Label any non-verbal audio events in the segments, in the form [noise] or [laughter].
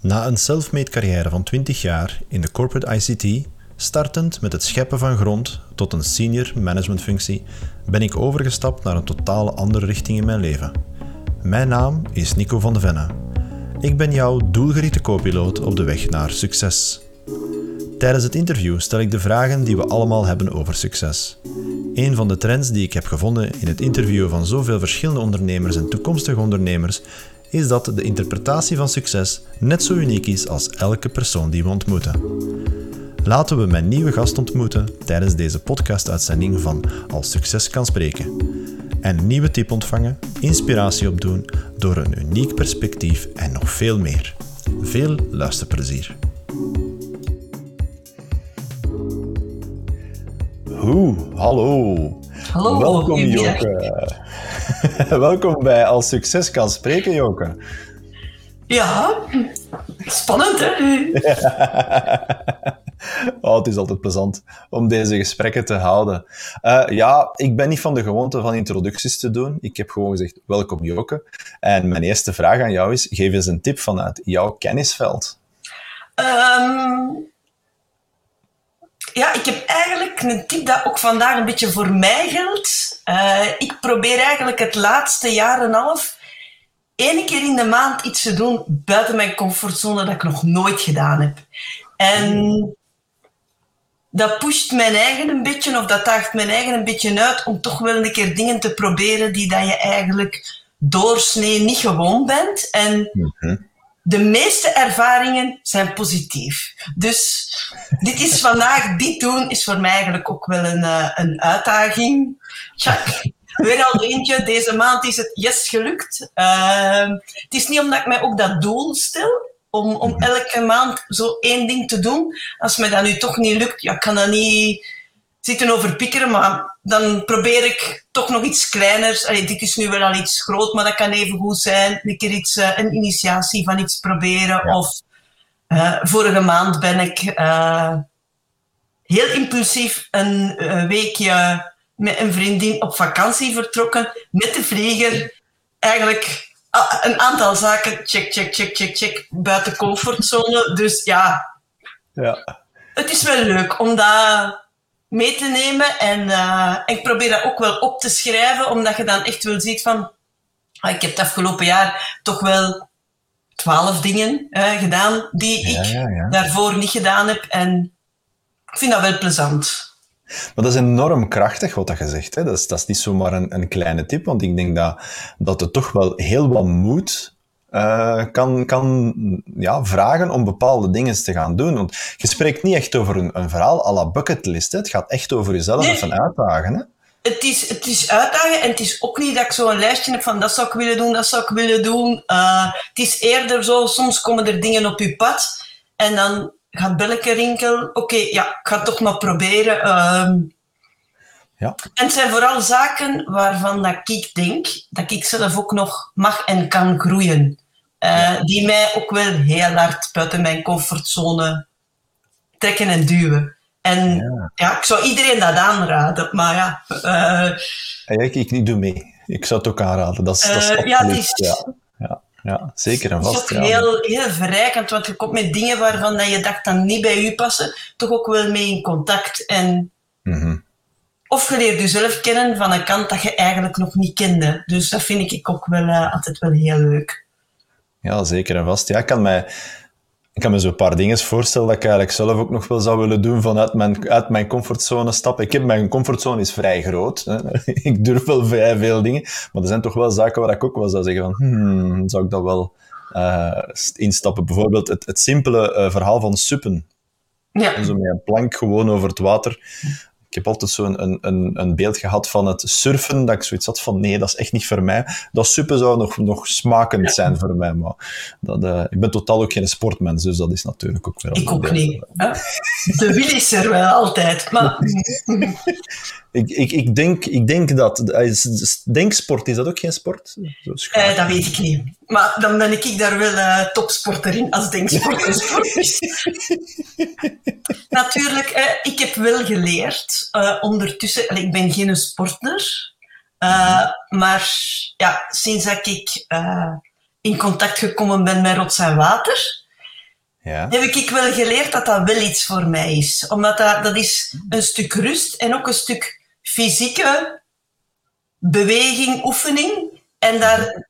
Na een self-made carrière van 20 jaar in de corporate ICT, startend met het scheppen van grond tot een senior managementfunctie, ben ik overgestapt naar een totale andere richting in mijn leven. Mijn naam is Nico van de Venne. Ik ben jouw doelgerichte co-piloot op de weg naar succes. Tijdens het interview stel ik de vragen die we allemaal hebben over succes. Een van de trends die ik heb gevonden in het interview van zoveel verschillende ondernemers en toekomstige ondernemers is dat de interpretatie van succes net zo uniek is als elke persoon die we ontmoeten. Laten we mijn nieuwe gast ontmoeten tijdens deze podcast-uitzending van Als Succes kan spreken. En een nieuwe tip ontvangen, inspiratie opdoen door een uniek perspectief en nog veel meer. Veel luisterplezier. Hoe, hallo. Hallo, Welkom. Joke. [laughs] Welkom bij Als Succes kan spreken, Joke. Ja, spannend hè? [laughs] Oh, het is altijd plezant om deze gesprekken te houden. Eh, ja, ik ben niet van de gewoonte van introducties te doen. Ik heb gewoon gezegd, welkom Joke. En mijn eerste vraag aan jou is, geef eens een tip vanuit jouw kennisveld. Ehm, ja, ik heb eigenlijk een tip dat ook vandaag een beetje voor mij geldt. Eh, ik probeer eigenlijk het laatste jaar en half één keer in de maand iets te doen buiten mijn comfortzone dat ik nog nooit gedaan heb. En dat pusht mijn eigen een beetje, of dat daagt mijn eigen een beetje uit om toch wel een keer dingen te proberen die dat je eigenlijk doorsnee niet gewoon bent. En de meeste ervaringen zijn positief. Dus dit is vandaag, dit doen, is voor mij eigenlijk ook wel een, eh, een uitdaging. Tja, weer al eentje. Deze maand is het yes gelukt. Ehm, het is niet omdat ik mij ook dat doel stel, om, om elke maand zo één ding te doen. Als mij dat nu toch niet lukt, ja, kan dat niet zitten overpikkeren, maar dan probeer ik toch nog iets kleiners. Allee, dit is nu wel al iets groot, maar dat kan even goed zijn. Een keer iets, eh, een initiatie van iets proberen. Ja. Of eh, vorige maand ben ik eh, heel impulsief een weekje met een vriendin op vakantie vertrokken. Met de vlieger. Eigenlijk ah, een aantal zaken, check, check, check, check, check, buiten comfortzone. Dus ja, Ja. het is wel leuk om dat mee te nemen. En eh, ik probeer dat ook wel op te schrijven, omdat je dan echt wel ziet van... ah, ik heb het afgelopen jaar toch wel twaalf dingen eh, gedaan die Ja, ik ja, ja. daarvoor niet gedaan heb. En ik vind dat wel plezant. Maar dat is enorm krachtig wat dat je zegt. Hè? Dat, is, dat is niet zomaar een, een kleine tip, want ik denk dat, dat het toch wel heel wat moed eh, kan, kan ja, vragen om bepaalde dingen te gaan doen. Want je spreekt niet echt over een, een verhaal à la bucketlist. Hè? Het gaat echt over jezelf Nee. even uitdagen. Hè? Het is, het is uitdagen en het is ook niet dat ik zo een lijstje heb van dat zou ik willen doen, dat zou ik willen doen. Eh, het is eerder zo, soms komen er dingen op je pad en dan gaat belletje rinkelen. Oké, ja, ik ga het toch maar proberen. Ehm, Ja. En het zijn vooral zaken waarvan dat ik denk dat ik zelf ook nog mag en kan groeien. Eh, Die mij ook wel heel hard buiten mijn comfortzone trekken en duwen. En Ja. ja, ik zou iedereen dat aanraden, maar ja, eh, ik, ik, ik doe mee. Ik zou het ook aanraden. Dat is, dat is Eh, ja, is- ja, ja, ja, zeker en het is vast. ook ja. heel, heel verrijkend, want je komt met dingen waarvan dat je dacht dat niet bij u passen, toch ook wel mee in contact. En, Mhm. Of je leert jezelf kennen van een kant dat je eigenlijk nog niet kende. Dus dat vind ik ook wel eh, altijd wel heel leuk. Ja, zeker en vast. Ja, ik kan mij, ik kan me zo een paar dingen voorstellen dat ik eigenlijk zelf ook nog wel zou willen doen vanuit mijn, uit mijn comfortzone stappen. Ik heb, mijn comfortzone is vrij groot. Hè. [laughs] Ik durf wel vrij veel dingen. Maar er zijn toch wel zaken waar ik ook wel zou zeggen van, hmm, zou ik dat wel eh, instappen? Bijvoorbeeld het, het simpele eh, verhaal van suppen. Ja, Zo met een plank gewoon over het water. Ik heb altijd zo'n een, een, een beeld gehad van het surfen, dat ik zoiets had van nee, dat is echt niet voor mij. Dat suppen zou nog, nog smakend zijn voor mij, maar dat, eh, ik ben totaal ook geen sportmens, dus dat is natuurlijk ook wel... ik ook niet. hè. De wil is er wel altijd, maar [laughs] Ik, ik, ik, denk, ik denk dat... eh, Denksport, is dat ook geen sport? Eh, dat weet ik niet. Maar dan ben ik daar wel eh, topsporter in, als denksport sport. [laughs] [laughs] Natuurlijk, ik heb wel geleerd ondertussen... ik ben geen sporter, eh, maar ja, sinds dat ik in contact gekomen ben met rots en water, Ja. heb ik wel geleerd dat dat wel iets voor mij is. Omdat dat, dat is een stuk rust en ook een stuk fysieke beweging, oefening. En daar,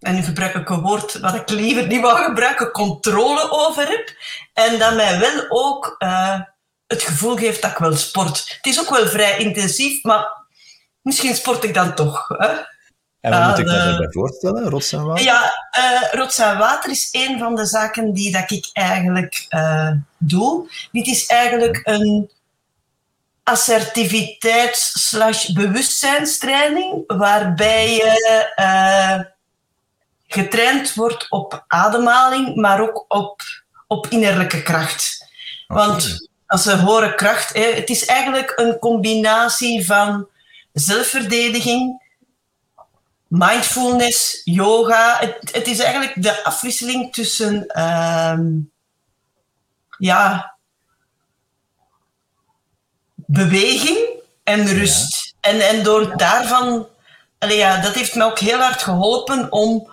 en nu gebruik ik een woord wat ik liever niet wou gebruiken, controle over heb. En dat mij wel ook uh, het gevoel geeft dat ik wel sport. Het is ook wel vrij intensief, maar misschien sport ik dan toch. Hè? En wat moet ik me daarbij voorstellen, rots en water? Ja, uh, rots en water is een van de zaken die dat ik eigenlijk uh, doe. Dit is eigenlijk een assertiviteits- bewustzijnstraining, waarbij je uh, getraind wordt op ademhaling, maar ook op, op innerlijke kracht. Want als we horen kracht, hè, het is eigenlijk een combinatie van zelfverdediging, mindfulness, yoga. Het, het is eigenlijk de afwisseling tussen uh, ja, beweging en rust. Ja. En, en door daarvan, allee, ja, dat heeft me ook heel hard geholpen om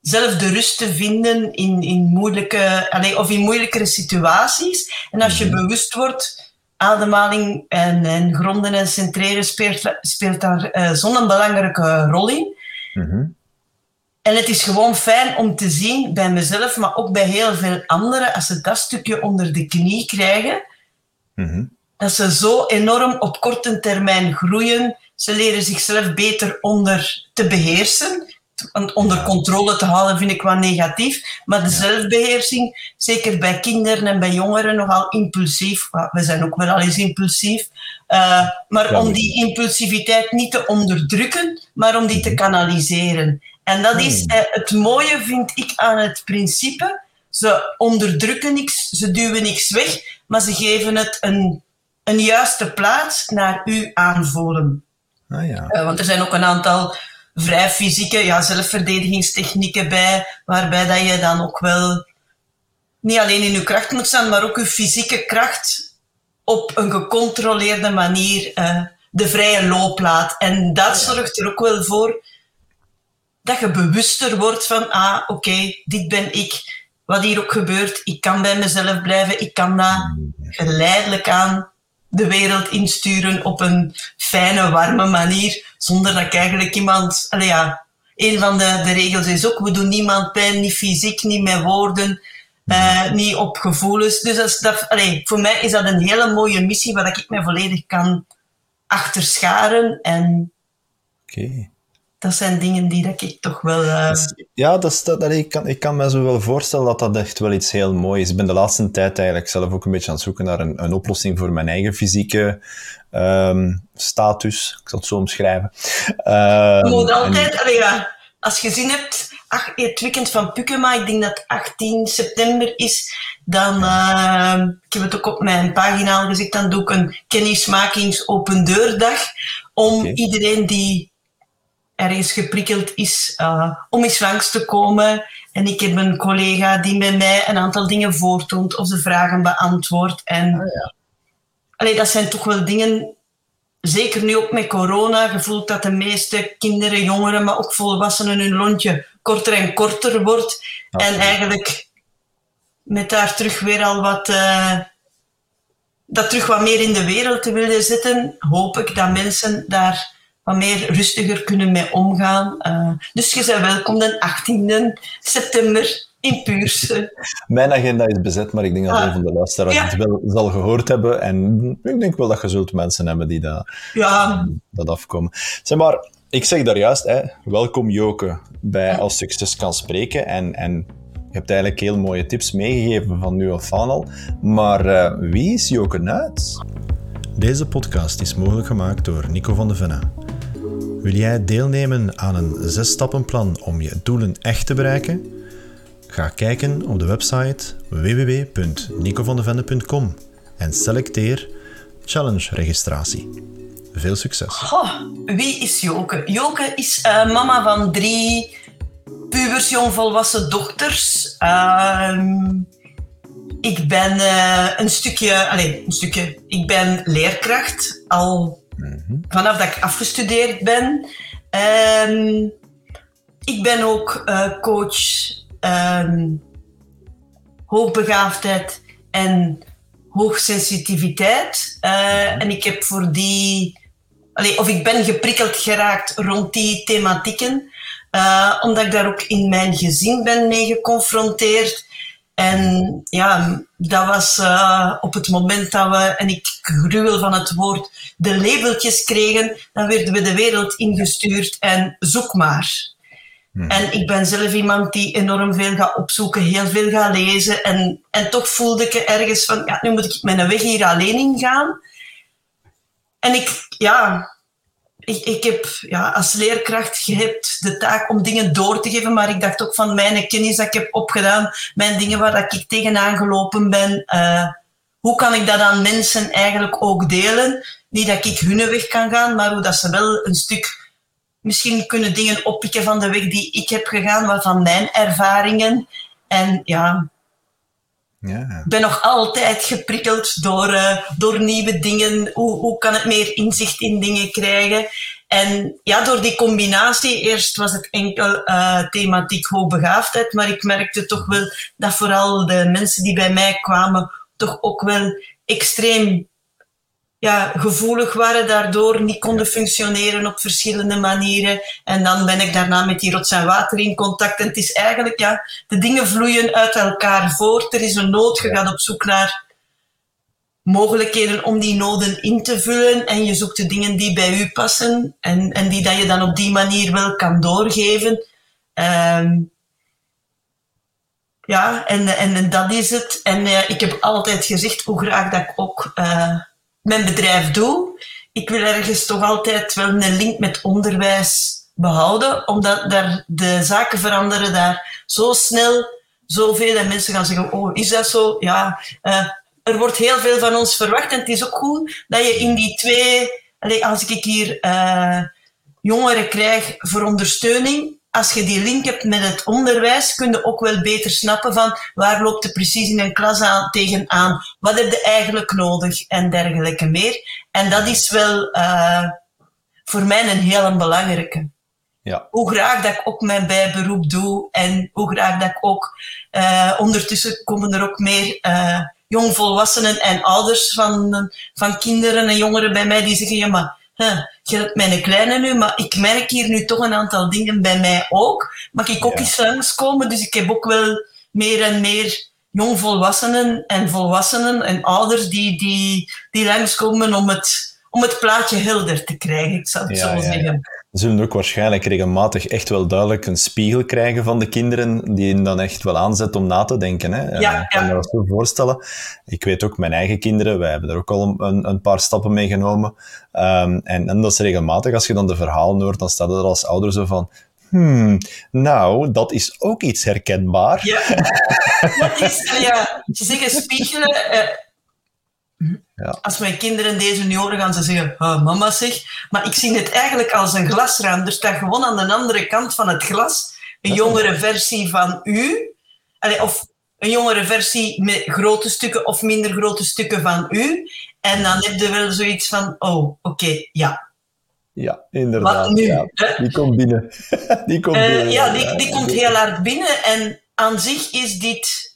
zelf de rust te vinden in, in moeilijke, allee, of in moeilijkere situaties. En als je mm-hmm. bewust wordt, ademhaling en, en gronden en centreren speelt, speelt daar uh, zo'n belangrijke rol in. Mm-hmm. En het is gewoon fijn om te zien bij mezelf, maar ook bij heel veel anderen, als ze dat stukje onder de knie krijgen, mm-hmm. Dat ze zo enorm op korte termijn groeien. Ze leren zichzelf beter onder te beheersen. Onder controle te houden vind ik wel negatief. Maar de zelfbeheersing, zeker bij kinderen en bij jongeren, nogal impulsief. We zijn ook wel al eens impulsief. Uh, maar om die impulsiviteit niet te onderdrukken, maar om die te kanaliseren. En dat is uh, het mooie, vind ik, aan het principe. Ze onderdrukken niks, ze duwen niks weg, maar ze geven het een, een juiste plaats naar u aanvoelen. Ah, ja. uh, want er zijn ook een aantal vrij fysieke ja, zelfverdedigingstechnieken bij, waarbij dat je dan ook wel niet alleen in je kracht moet staan, maar ook je fysieke kracht op een gecontroleerde manier uh, de vrije loop laat. En dat zorgt er ook wel voor dat je bewuster wordt van, ah, oké, okay, dit ben ik. Wat hier ook gebeurt, ik kan bij mezelf blijven, ik kan dat geleidelijk aan de wereld insturen op een fijne, warme manier, zonder dat ik eigenlijk iemand... Allee, ja, een van de, de regels is ook, we doen niemand pijn, niet fysiek, niet met woorden, uh, niet op gevoelens. Dus dat, dat, allee, voor mij is dat een hele mooie missie waar ik mij volledig kan achterscharen. En okay. Dat zijn dingen die dat ik toch wel... Uh... Ja, dat is, dat, dat, ik, kan, ik kan me zo wel voorstellen dat dat echt wel iets heel moois is. Ik ben de laatste tijd eigenlijk zelf ook een beetje aan het zoeken naar een, een oplossing voor mijn eigen fysieke um, status. Ik zal het zo omschrijven. Uh, je moet altijd... En... Allee, ja, als je zin hebt, ach, het weekend van Pukema, ik denk dat 18 september is, dan, uh, ik heb het ook op mijn pagina al gezegd, dan doe ik een kennismakings open deurdag om okay. iedereen die ergens geprikkeld is, uh, om eens langs te komen. En ik heb een collega die met mij een aantal dingen voortoont of de vragen beantwoordt. En oh ja. allee, dat zijn toch wel dingen, zeker nu ook met corona, gevoeld dat de meeste kinderen, jongeren, maar ook volwassenen hun lontje korter en korter wordt. En eigenlijk met daar terug weer al wat... Uh, dat terug wat meer in de wereld te willen zetten, hoop ik dat mensen daar wat meer rustiger kunnen mee omgaan. Uh, dus je bent welkom de 18e september in Puurs. Mijn agenda is bezet, maar ik denk dat ah. een van de luisteraars ja. het wel zal gehoord hebben. En ik denk wel dat je zult mensen hebben die dat, ja. dat afkomen. Zeg maar, ik zeg daar juist, hè, welkom Joke bij Als Succes kan spreken. En, en je hebt eigenlijk heel mooie tips meegegeven van nu af aan al. Maar uh, wie is Joke Nuits? Deze podcast is mogelijk gemaakt door Nico van de Venne. Wil jij deelnemen aan een zesstappenplan om je doelen echt te bereiken? Ga kijken op de website www.nicovandevende.com en selecteer Challenge registratie. Veel succes. Wie is Joke? Joke is uh, mama van drie pubers, jongvolwassen dochters. Uh, ik ben uh, een stukje, allez, een stukje, ik ben leerkracht al vanaf dat ik afgestudeerd ben. Um, ik ben ook uh, coach um, hoogbegaafdheid en hoogsensitiviteit. Uh, En ik heb voor die... Of ik ben geprikkeld geraakt rond die thematieken. Uh, omdat ik daar ook in mijn gezin ben mee geconfronteerd. En ja, dat was uh, op het moment dat we, en ik gruwel van het woord, de labeltjes kregen, dan werden we de wereld ingestuurd en zoek maar. Hmm. En ik ben zelf iemand die enorm veel gaat opzoeken, heel veel gaat lezen. En, en toch voelde ik ergens van, ja, nu moet ik mijn weg hier alleen ingaan. En ik, ja, ik, ik heb ja, als leerkracht, hebt de taak om dingen door te geven, maar ik dacht ook van mijn kennis dat ik heb opgedaan, mijn dingen waar ik tegenaan gelopen ben, uh, hoe kan ik dat aan mensen eigenlijk ook delen? Niet dat ik hun weg kan gaan, maar hoe dat ze wel een stuk misschien kunnen dingen oppikken van de weg die ik heb gegaan, maar van mijn ervaringen. En ja, ja. Ik ben nog altijd geprikkeld door, uh, door nieuwe dingen. Hoe, hoe kan ik meer inzicht in dingen krijgen? En ja, door die combinatie, eerst was het enkel uh, thematiek hoogbegaafdheid, maar ik merkte toch wel dat vooral de mensen die bij mij kwamen toch ook wel extreem ja, gevoelig waren daardoor, niet konden functioneren op verschillende manieren. En dan ben ik daarna met die rots en water in contact. En het is eigenlijk, ja, de dingen vloeien uit elkaar voort. Er is een nood, je gaat op zoek naar mogelijkheden om die noden in te vullen. En je zoekt de dingen die bij u passen en, en die dat je dan op die manier wel kan doorgeven. Um, ja, en, en, en, dat is het. En uh, ik heb altijd gezegd hoe graag dat ik ook... Uh, mijn bedrijf doe. Ik wil ergens toch altijd wel een link met onderwijs behouden, omdat daar de zaken veranderen daar zo snel, zoveel en mensen gaan zeggen, oh, is dat zo? Ja, uh, er wordt heel veel van ons verwacht en het is ook goed dat je in die twee, als ik hier uh, jongeren krijg voor ondersteuning, als je die link hebt met het onderwijs, kun je ook wel beter snappen van waar loopt de precies in een klas aan, tegenaan, wat heb je eigenlijk nodig en dergelijke meer. En dat is wel uh, voor mij een heel belangrijke. Ja. Hoe graag dat ik ook mijn bijberoep doe en hoe graag dat ik ook, uh, ondertussen komen er ook meer uh, jongvolwassenen en ouders van, van kinderen en jongeren bij mij die zeggen, ja maar huh, je hebt mijn kleine nu, maar ik merk hier nu toch een aantal dingen bij mij ook. Mag ik ook ja. eens langskomen? Dus ik heb ook wel meer en meer jongvolwassenen en volwassenen en ouders die, die, die langskomen om het, om het plaatje helder te krijgen, ik zou het ja, zo zeggen zullen ook waarschijnlijk regelmatig echt wel duidelijk een spiegel krijgen van de kinderen, die hen dan echt wel aanzet om na te denken. Hè? Ja, ik kan me dat zo voorstellen. Ik weet ook, mijn eigen kinderen, wij hebben er ook al een, een paar stappen mee genomen. Um, en, en dat is regelmatig, als je dan de verhalen hoort, dan staat er als ouder zo van, Hmm, nou, dat is ook iets herkenbaar. Ja, [laughs] dat is, ja ze zeggen spiegelen. Ja. Als mijn kinderen deze nu horen, gaan ze zeggen, oh, mama zeg. Maar ik zie het eigenlijk als een glasraam. Er staat gewoon aan de andere kant van het glas een jongere versie van u. of een jongere versie met grote stukken of minder grote stukken van u. En dan heb je wel zoiets van, oh, oké, ja. Ja, inderdaad. Nu, ja, die komt binnen. [laughs] die komt uh, binnen. Ja, die, die komt heel hard binnen. En aan zich is dit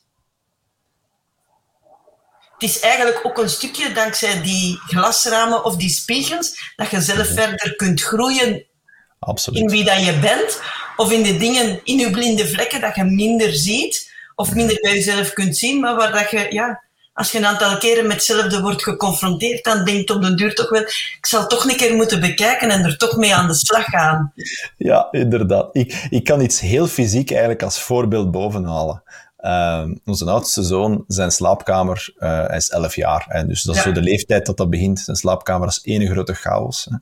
het is eigenlijk ook een stukje dankzij die glasramen of die spiegels dat je zelf verder kunt groeien Absoluut. in wie dat je bent. Of in de dingen, in je blinde vlekken dat je minder ziet. Of minder bij jezelf kunt zien. Maar waar dat je, ja, als je een aantal keren met hetzelfde wordt geconfronteerd, dan denkt op de duur toch wel, ik zal toch een keer moeten bekijken en er toch mee aan de slag gaan. Ja, inderdaad. Ik, ik kan iets heel fysiek eigenlijk als voorbeeld bovenhalen. Uh, onze oudste zoon, zijn slaapkamer, hij is 11 jaar. Hè, dus dat is zo de leeftijd dat dat begint. Zijn slaapkamer is één grote chaos. Hè.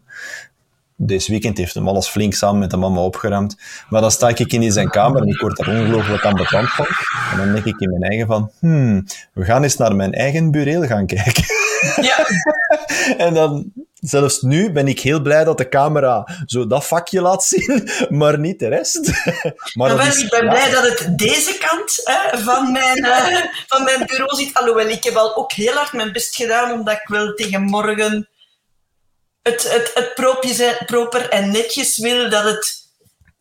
Deze weekend heeft hem alles flink samen met de mama opgeruimd. Maar dan sta ik in zijn kamer en ik word daar ongelooflijk aan bekant van. En dan denk ik in mijn eigen van, hmm, we gaan eens naar mijn eigen bureel gaan kijken. Ja. [laughs] en dan zelfs nu ben ik heel blij dat de camera zo dat vakje laat zien, [laughs] maar niet de rest. [laughs] maar nou, is, ik ben blij dat het deze kant hè, van, mijn, uh, van mijn bureau zit. Alhoewel, ik heb al ook heel hard mijn best gedaan, omdat ik wel tegen morgen het, het, het proper en netjes wil, dat het...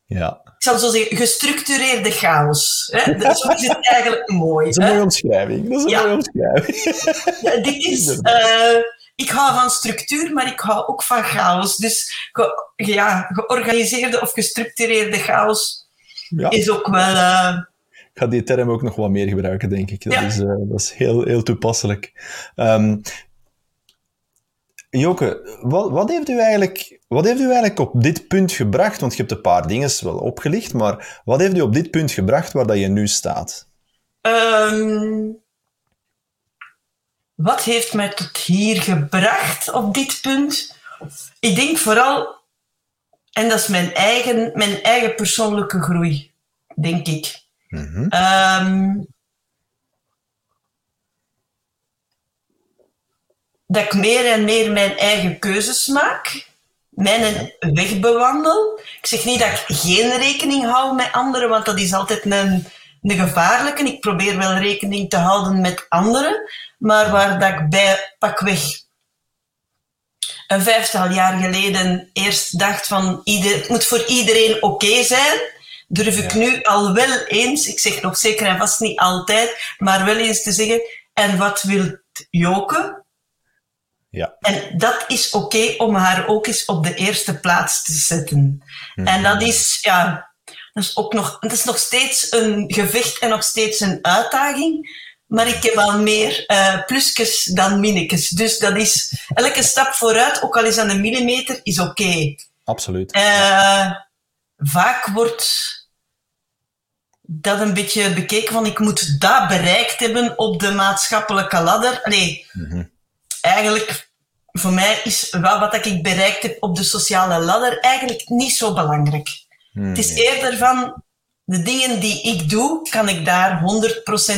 Ja. Ik zal zo zeggen, gestructureerde chaos. Hè? Zo is het eigenlijk mooi. Dat is een mooie omschrijving. Dat is een Ja. mooie omschrijving. Ja, dit is, eh, ik hou van structuur, maar ik hou ook van chaos. Dus ge- ja, georganiseerde of gestructureerde chaos Ja. is ook wel... eh, Ik ga die term ook nog wat meer gebruiken, denk ik. Dat Ja. is, eh, dat is heel, heel toepasselijk. Ehm Joke, wat, wat, heeft u eigenlijk, wat heeft u eigenlijk op dit punt gebracht? Want je hebt een paar dingen wel opgelicht, maar wat heeft u op dit punt gebracht waar dat je nu staat? Ehm, wat heeft mij tot hier gebracht op dit punt? Ik denk vooral, en dat is mijn eigen, mijn eigen persoonlijke groei, denk ik. Ehm, dat ik meer en meer mijn eigen keuzes maak, mijn weg bewandel. Ik zeg niet dat ik geen rekening hou met anderen, want dat is altijd een, een gevaarlijke. Ik probeer wel rekening te houden met anderen, maar waar dat ik bij pakweg een vijftal jaar geleden eerst dacht van ieder, het moet voor iedereen oké zijn, durf ik nu al wel eens, ik zeg nog zeker en vast niet altijd, maar wel eens te zeggen, en wat wil Joke? Ja. En dat is oké om haar ook eens op de eerste plaats te zetten. En dat is, ja, dat is ook nog, dat is nog steeds een gevecht en nog steeds een uitdaging. Maar ik heb al meer eh plusjes dan minnetjes. Dus dat is, elke stap vooruit, ook al is dat een millimeter, is oké. Absoluut. Eh, vaak wordt dat een beetje bekeken van ik moet dat bereikt hebben op de maatschappelijke ladder. Nee, eigenlijk voor mij is wel wat ik bereikt heb op de sociale ladder eigenlijk niet zo belangrijk. Het is eerder van de dingen die ik doe, kan ik daar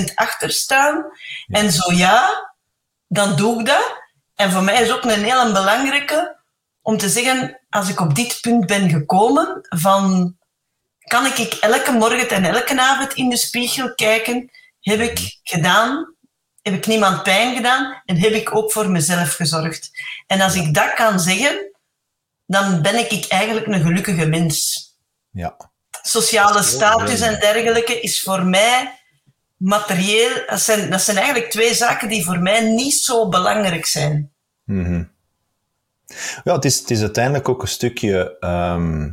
100% achter staan? En zo ja, dan doe ik dat. En voor mij is ook een hele belangrijke om te zeggen, als ik op dit punt ben gekomen, van kan ik elke morgen en elke avond in de spiegel kijken, heb ik gedaan, heb ik niemand pijn gedaan en heb ik ook voor mezelf gezorgd. En als ik dat kan zeggen, dan ben ik eigenlijk een gelukkige mens. Ja. Sociale status en dergelijke is voor mij materieel, dat zijn, dat zijn eigenlijk twee zaken die voor mij niet zo belangrijk zijn. Mhm. Ja, het is, het is uiteindelijk ook een stukje. ehm,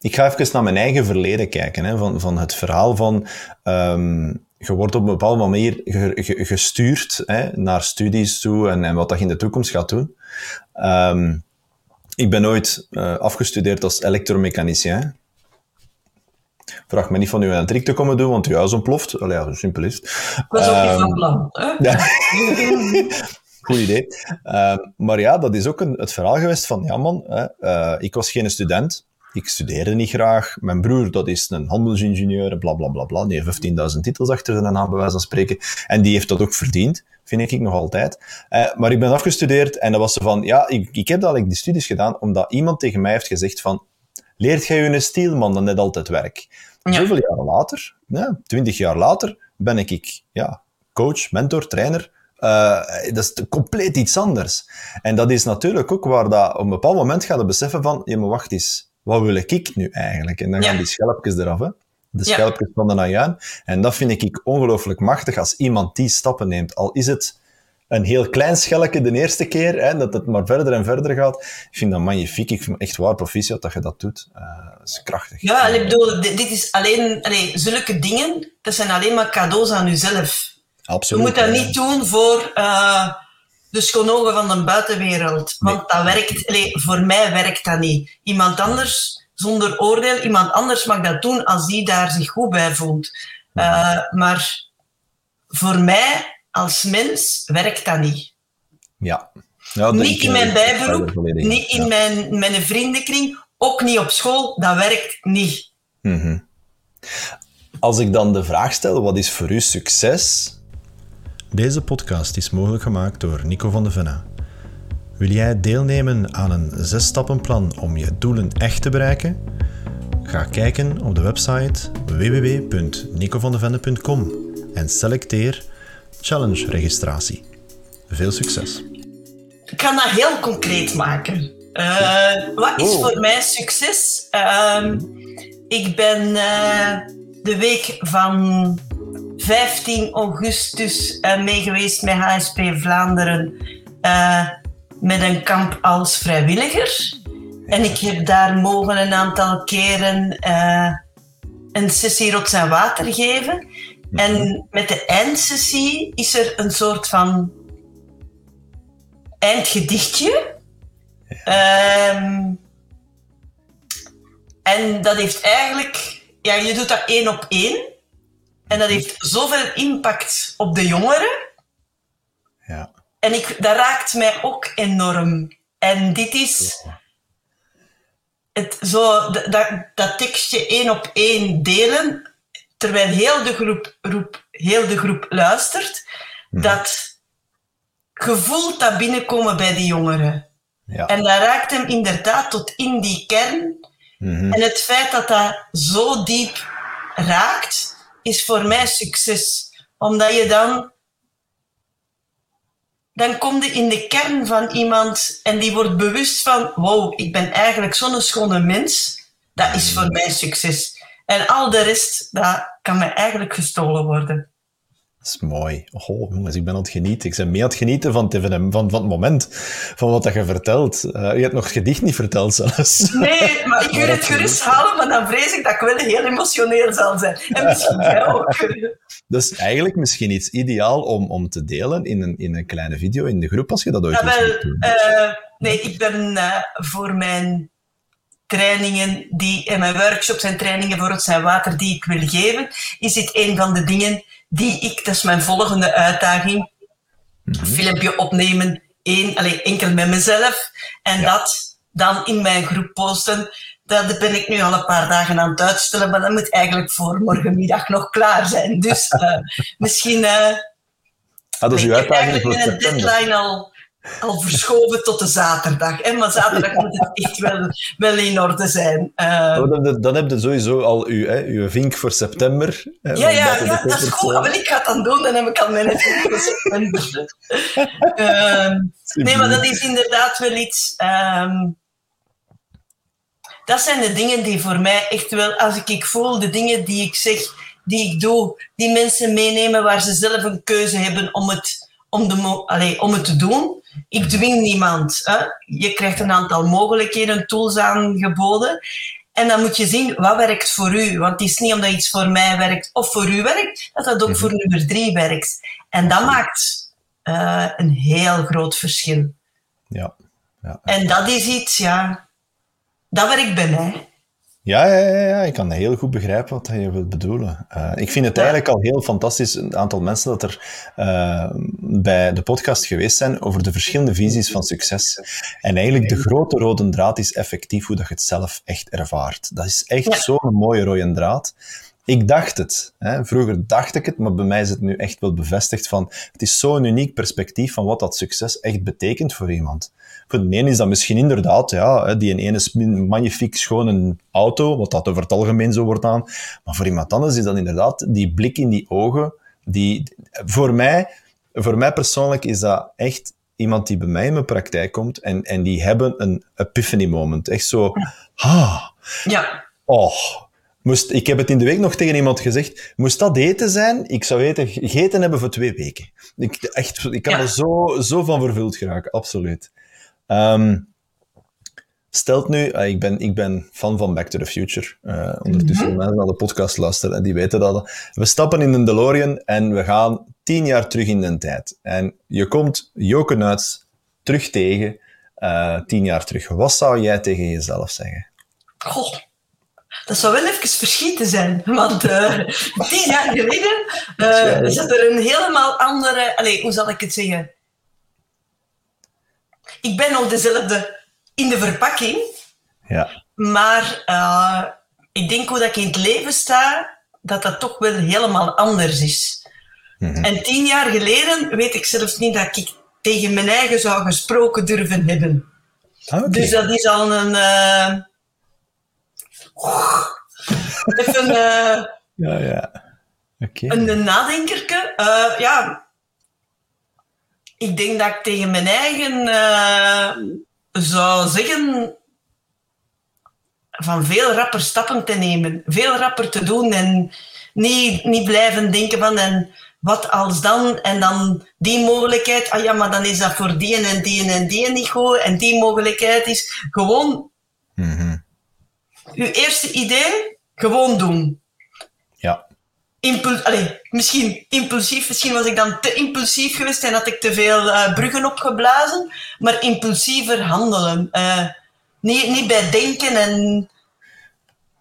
Ik ga even naar mijn eigen verleden kijken. Hè, van, van het verhaal van. ehm, je wordt op een bepaalde manier ge- ge- gestuurd hè, naar studies toe en, en wat dat je in de toekomst gaat doen. Ehm, ik ben ooit eh, afgestudeerd als elektromechanicien. Vraag me niet van u een trick te komen doen, want uw huis ontploft. Allee, ja, zo simpel is. Ik was ook niet Ehm, van plan. Hè? [laughs] Goed idee. Ehm, maar ja, dat is ook een, het verhaal geweest van, ja man, hè, eh, ik was geen student. Ik studeerde niet graag. Mijn broer, dat is een handelsingenieur, bla bla bla bla. Die heeft 15.000 titels achter zijn naam, bij wijze van spreken. En die heeft dat ook verdiend, vind ik nog altijd. Eh, maar ik ben afgestudeerd en dat was zo van, ja, ik, ik heb eigenlijk die studies gedaan omdat iemand tegen mij heeft gezegd van, leert jij je een stielman dan net altijd werk? Ja. Zoveel jaren later, ja, 20 jaar later, ben ik, ik ja, coach, mentor, trainer. Eh, dat is compleet iets anders. En dat is natuurlijk ook waar dat op een bepaald moment gaat je beseffen van, ja, maar wacht eens, wat wil ik nu eigenlijk? En dan gaan Ja. die schelpjes eraf, hè. De Ja. schelpjes van de najuin. En dat vind ik ongelooflijk machtig als iemand die stappen neemt. Al is het een heel klein schelletje de eerste keer, hè, dat het maar verder en verder gaat. Ik vind dat magnifiek. Ik vind echt waar proficiat dat je dat doet. Eh, dat is krachtig. Ja, en ik bedoel, dit dit is alleen, allee, zulke dingen, dat zijn alleen maar cadeaus aan jezelf. Je Absoluut. moet dat ja. niet doen voor eh, de schonogen van de buitenwereld. Want dat werkt, allee, voor mij werkt dat niet. Iemand anders, zonder oordeel, iemand anders mag dat doen als die daar zich goed bij voelt. Eh, maar voor mij als mens werkt dat niet. Ja. ja dat- niet in mijn er bijberoep, niet in Ja. mijn, mijn vriendenkring, ook niet op school. Dat werkt niet. Mhm. Als ik dan de vraag stel, wat is voor u succes? Deze podcast is mogelijk gemaakt door Nico van de Venne. Wil jij deelnemen aan een zes-stappenplan om je doelen echt te bereiken? Ga kijken op de website www.nicovandevenne.com en selecteer Challenge registratie. Veel succes! Ik kan dat heel concreet maken. Eh, wat is Oh. voor mij succes? Ehm, Ik ben uh, de week van 15 augustus uh, mee met HSP Vlaanderen uh, met een kamp als vrijwilliger. En ik heb daar mogen een aantal keren een sessie rots en water geven. En met de eindsessie is er een soort van eindgedichtje. Um, en dat heeft eigenlijk, ja, je doet dat één op één. En dat heeft zoveel impact op de jongeren. Ja. En ik, dat raakt mij ook enorm. En dit is het, zo, dat, dat tekstje één op één delen, terwijl heel de groep, heel de groep luistert, mhm. dat gevoel dat binnenkomen bij die jongeren. Ja. En dat raakt hem inderdaad tot in die kern. Mhm. En het feit dat dat zo diep raakt, is voor mij succes. Omdat je dan... Dan kom je in de kern van iemand en die wordt bewust van... Wow, ik ben eigenlijk zo'n schone mens. Dat is voor mij succes. En al de rest, dat kan mij eigenlijk gestolen worden. Dat is mooi. Oh, jongens, ik ben aan het genieten. Ik ben mee aan het genieten van het, van, van het moment, van wat je vertelt. Uh, je hebt nog het gedicht niet verteld zelfs. Nee, maar ik wil het gerust halen, maar dan vrees ik dat ik wel heel emotioneel zal zijn. En misschien jij ook. [laughs] Dus eigenlijk misschien iets ideaal om, om te delen in een, in een kleine video in de groep, als je dat ooit ja, wel, uh, Nee, ik ben uh, voor mijn trainingen die, en mijn workshops en trainingen voor het zijn water die ik wil geven, is dit een van de dingen die ik, dat is mijn volgende uitdaging, een filmpje opnemen, één, alleen, enkel met mezelf, en dat dan in mijn groep posten. Dat ben ik nu al een paar dagen aan het uitstellen, maar dat moet eigenlijk voor morgenmiddag nog klaar zijn. Dus uh, [laughs] misschien... Uh, ah, dat is uw uitdaging voor september. een deadline al al verschoven tot de zaterdag. Hè? Maar zaterdag moet het echt wel, wel in orde zijn. Uh, dan, heb je sowieso al uw, hè, uw vink voor september. Hè, ja, ja, ja dat is goed. Ik ga het dan doen, dan heb ik al mijn vink voor september. uh, [laughs] nee, maar dat is inderdaad wel iets... Um, dat zijn de dingen die voor mij echt wel, als ik, ik voel, de dingen die ik zeg, die ik doe, die mensen meenemen waar ze zelf een keuze hebben om het, om de, allez, om het te doen. Ik dwing niemand. Hè. Je krijgt een aantal mogelijkheden, tools aangeboden. En dan moet je zien, wat werkt voor u? Want het is niet omdat iets voor mij werkt of voor u werkt, dat dat ook voor mhm. nummer drie werkt. En dat maakt uh, een heel groot verschil. Ja. ja. En dat is iets, ja, dat werkt bij mij. Ja, ja, ja, ja, ik kan heel goed begrijpen wat je wilt bedoelen. Uh, ik vind het eigenlijk al heel fantastisch, een aantal mensen dat er uh, bij de podcast geweest zijn over de verschillende visies van succes. En eigenlijk de grote rode draad is effectief hoe dat je het zelf echt ervaart. Dat is echt zo'n mooie rode draad. Ik dacht het. Hè. Vroeger dacht ik het, maar bij mij is het nu echt wel bevestigd van het is zo'n uniek perspectief van wat dat succes echt betekent voor iemand. Voor de ene is dat misschien inderdaad, ja, die ene is magnifiek schone auto, wat dat over het algemeen zo wordt aan. Maar voor iemand anders is dat inderdaad die blik in die ogen, die, voor mij, voor mij persoonlijk is dat echt iemand die bij mij in mijn praktijk komt en, en die hebben een epiphany moment. Echt zo, ah, ja. oh, Moest, ik heb het in de week nog tegen iemand gezegd. Moest dat eten zijn? Ik zou eten, gegeten hebben voor twee weken. Ik, echt, ik kan er zo, zo van vervuld geraken, absoluut. Um, stelt nu, uh, ik, ben, ik ben fan van Back to the Future. Uh, ondertussen mm -hmm. mensen naar de podcast luisteren en die weten dat. We stappen in een DeLorean en we gaan tien jaar terug in de tijd. En je komt Joke Nuits terug tegen, uh, tien jaar terug. Wat zou jij tegen jezelf zeggen? Goh. Dat zou wel even verschieten zijn, want uh, tien jaar geleden zat er een helemaal andere... Allez, hoe zal ik het zeggen? Ik ben nog dezelfde in de verpakking, ja. maar uh, ik denk hoe dat ik in het leven sta, dat dat toch wel helemaal anders is. Mm -hmm. En tien jaar geleden weet ik zelfs niet dat ik tegen mijn eigen zou gesproken durven hebben. Ah, okay. Dus dat is al een Even uh, [laughs] ja, ja. Okay. een, een nadenkerke. Uh, ja, ik denk dat ik tegen mijn eigen uh, zou zeggen van veel rapper stappen te nemen. Veel rapper te doen en niet, niet blijven denken van en wat als dan en dan die mogelijkheid. Ah ja, maar dan is dat voor die en die en die niet goed. En die mogelijkheid is gewoon mm uw eerste idee gewoon doen. Impuls, allez, misschien impulsief, misschien was ik dan te impulsief geweest en had ik te veel uh, bruggen opgeblazen, maar impulsiever handelen. Uh, niet, niet bij denken en,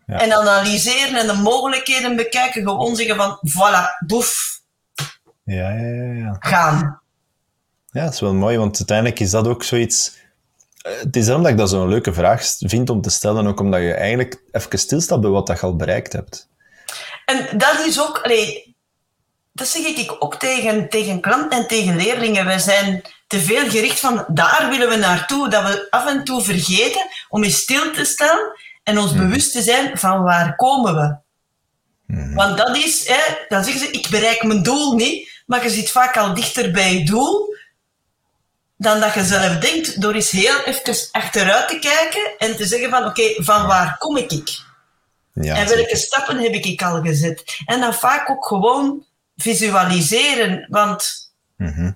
ja. en analyseren en de mogelijkheden bekijken, gewoon zeggen van voilà, boef. Ja, ja, ja, ja. Gaan. Ja, dat is wel mooi, want uiteindelijk is dat ook zoiets. Het is daarom dat ik dat zo'n leuke vraag vind om te stellen, ook omdat je eigenlijk even stilstaat bij wat je al bereikt hebt. En dat is ook, allee, dat zeg ik ook tegen, tegen klanten en tegen leerlingen. Wij zijn te veel gericht van daar willen we naartoe, dat we af en toe vergeten om eens stil te staan en ons Mhm. bewust te zijn van waar komen we. Mhm. Want dat is, hè, dan zeggen ze, ik bereik mijn doel niet, maar je zit vaak al dichter bij je doel dan dat je zelf denkt, door eens heel even achteruit te kijken en te zeggen van, oké, van waar kom ik? Ja, en welke stappen heb ik al gezet? En dan vaak ook gewoon visualiseren, want Mhm.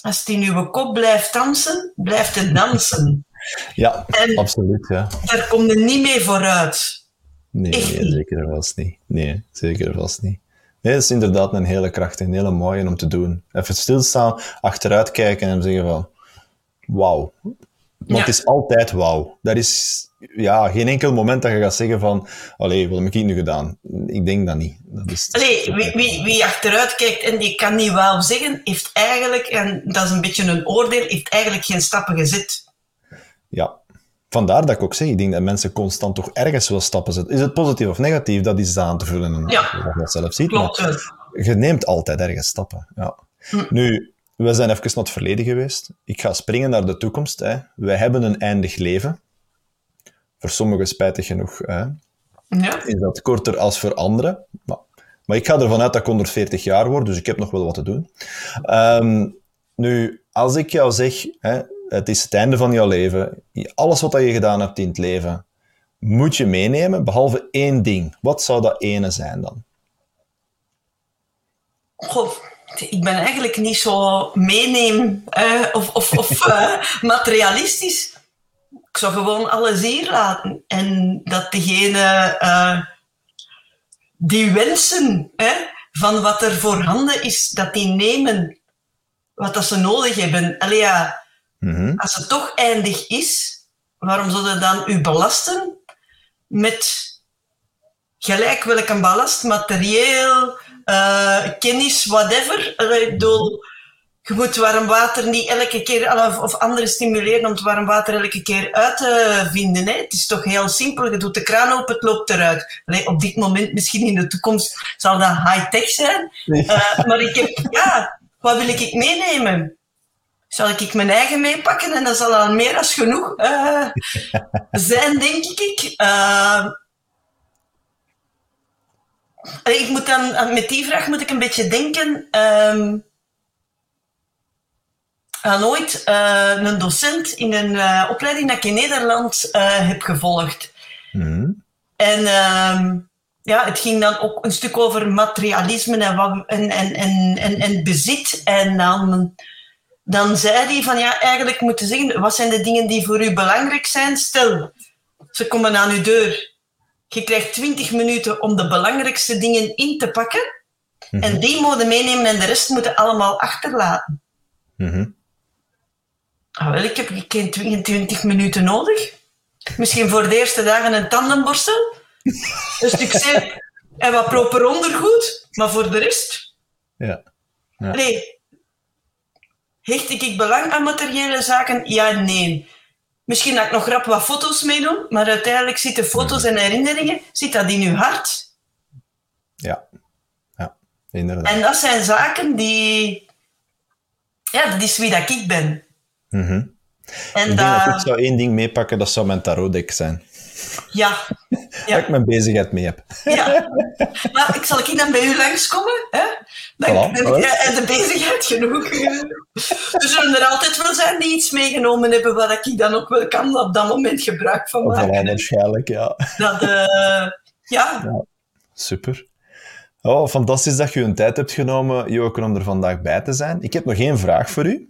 als het in uw kop blijft dansen, blijft het dansen. [laughs] Ja, En- absoluut. Ja. Daar kom je niet mee vooruit. Nee, zeker vast niet. Nee, zeker vast niet. Nee, dat is inderdaad een hele krachtige, een hele mooie om te doen. Even stilstaan, achteruit kijken en zeggen van... Wauw. Want Ja. het is altijd wauw. Dat is ja, geen enkel moment dat je gaat zeggen van... Allee, wat heb ik nu gedaan? Ik denk dat niet. Dat is, Allee, wie, wie, wie achteruit kijkt en die kan niet wauw zeggen, heeft eigenlijk, en dat is een beetje een oordeel, heeft eigenlijk geen stappen gezet. Ja. Vandaar dat ik ook zeg, ik denk dat mensen constant toch ergens wel stappen zetten. Is het positief of negatief, dat is aan te vullen. En Ja. dat je dat zelf ziet. Klopt. Wel. je neemt altijd ergens stappen. Ja. Hm. Nu, we zijn even naar het verleden geweest. Ik ga springen naar de toekomst. Hè. Wij hebben een eindig leven. Voor sommigen spijtig genoeg hè, Ja. is dat korter als voor anderen. Maar, maar ik ga ervan uit dat ik 140 jaar word, dus ik heb nog wel wat te doen. Ehm, nu, als ik jou zeg, hè, het is het einde van jouw leven, alles wat je gedaan hebt in het leven, moet je meenemen, behalve één ding. Wat zou dat ene zijn dan? Goh, ik ben eigenlijk niet zo meeneem eh, of, of, of eh, materialistisch. Ik zou gewoon alles hier laten. En dat degene eh, die wensen hè, van wat er voorhanden is, dat die nemen wat dat ze nodig hebben. Allee, ja, Mhm. als het toch eindig is, waarom zouden dan u belasten met gelijk welke ballast, materieel, eh, kennis, whatever. Ik bedoel, je moet warm water niet elke keer, of, of anderen stimuleren om het warm water elke keer uit te vinden. Hè. Het is toch heel simpel. Je doet de kraan open, het loopt eruit. Allee, op dit moment, misschien in de toekomst, zal dat high-tech zijn. Eh, maar ik heb, ja, wat wil ik meenemen? Zal ik mijn eigen meepakken en dat zal al meer dan genoeg eh, zijn, denk ik. Eh, ik moet dan, met die vraag moet ik een beetje denken ehm, aan ooit eh, een docent in een eh, opleiding dat ik in Nederland eh, heb gevolgd. Mhm. En ehm, ja, het ging dan ook een stuk over materialisme en, wat, en, en, en, en, en bezit. En dan, dan zei hij van ja, eigenlijk moeten zeggen, wat zijn de dingen die voor u belangrijk zijn? Stel, ze komen aan uw deur. Je krijgt 20 minuten om de belangrijkste dingen in te pakken. En die moeten meenemen en de rest moeten allemaal achterlaten. Mhm. Ah, wel, ik heb geen 22 minuten nodig. Misschien voor de eerste dagen een tandenborstel, een stuk zeep en wat proper ondergoed. Maar voor de rest, Ja. Ja. nee. Hecht ik belang aan materiële zaken? Ja, nee. Misschien dat ik nog rap wat foto's meedoen, maar uiteindelijk zitten foto's en herinneringen, zit dat in uw hart. Ja. Ja, inderdaad. En dat zijn zaken die... Ja, dat is wie dat ik ben. Mhm. En Ik denk dat ik dat... zou één ding meepakken, dat zou mijn tarotdek zijn. Ja. ja. [laughs] Dat ik mijn bezigheid mee heb. Ja. Maar ik zal ik dan bij u langskomen? Hè? Dan voilà, heb je de bezigheid genoeg. er zullen er altijd wel zijn die iets meegenomen hebben waar ik dan ook wel kan op dat moment gebruik van maken. Voilà, waarschijnlijk, ja. Dat, uh, ja. ja. Super. Oh, fantastisch dat je een tijd hebt genomen, Joken, om er vandaag bij te zijn. Ik heb nog één vraag voor u.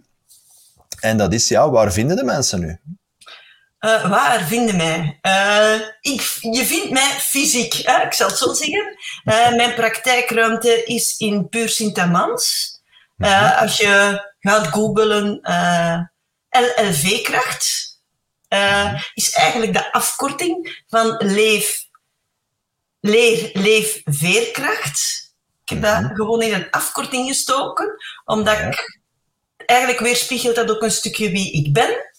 En dat is, ja, waar vinden de mensen nu? Uh, waar vinden mij? Uh, ik, je vindt mij fysiek, hè? ik zal het zo zeggen. Uh, mijn praktijkruimte is in Puur Sint-Amans. Mhm. als je gaat googlen LLV-kracht, mhm. is eigenlijk de afkorting van leef, leer, leef, veerkracht. Ik heb dat mhm. gewoon in een afkorting gestoken, omdat ik eigenlijk weerspiegelt dat ook een stukje wie ik ben.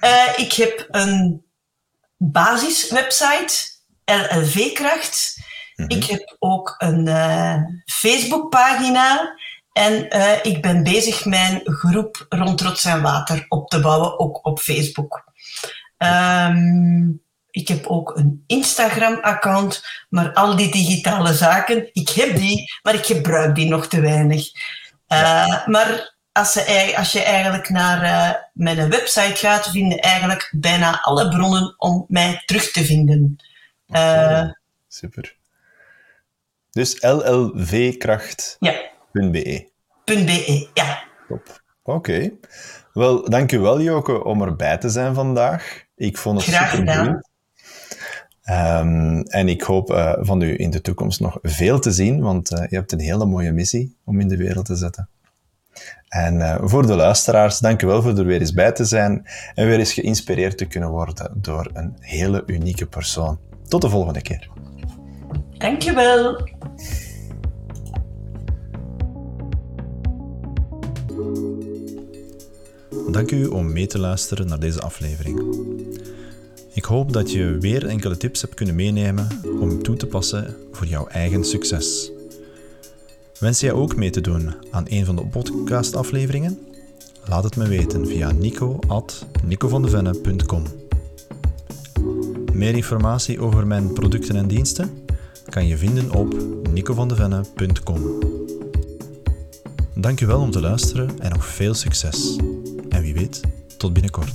Uh, ik heb een basiswebsite, LLV Kracht. Mhm. Ik heb ook een uh, Facebookpagina. En uh, ik ben bezig mijn groep rond Trots en Water op te bouwen, ook op Facebook. Um, ik heb ook een Instagram-account, maar al die digitale zaken, ik heb die, maar ik gebruik die nog te weinig. Uh, maar als, ze, als je eigenlijk naar uh, mijn website gaat, vinden eigenlijk bijna alle bronnen om mij terug te vinden. Uh, super. Dus llvkracht.be. Ja. .be, ja. Top. Oké. Wel, dankjewel Joke om erbij te zijn vandaag. Ik vond het Graag super gedaan. Um, en ik hoop uh, van u in de toekomst nog veel te zien, want uh, je hebt een hele mooie missie om in de wereld te zetten. En uh, voor de luisteraars, dank u wel voor er weer eens bij te zijn en weer eens geïnspireerd te kunnen worden door een hele unieke persoon. Tot de volgende keer. Dank je wel. Dank u om mee te luisteren naar deze aflevering. Ik hoop dat je weer enkele tips hebt kunnen meenemen om toe te passen voor jouw eigen succes. Wens jij ook mee te doen aan een van de podcastafleveringen? Laat het me weten via nico.nicovandevenne.com Meer informatie over mijn producten en diensten kan je vinden op nicovandevenne.com Dankjewel om te luisteren en nog veel succes. En wie weet, tot binnenkort.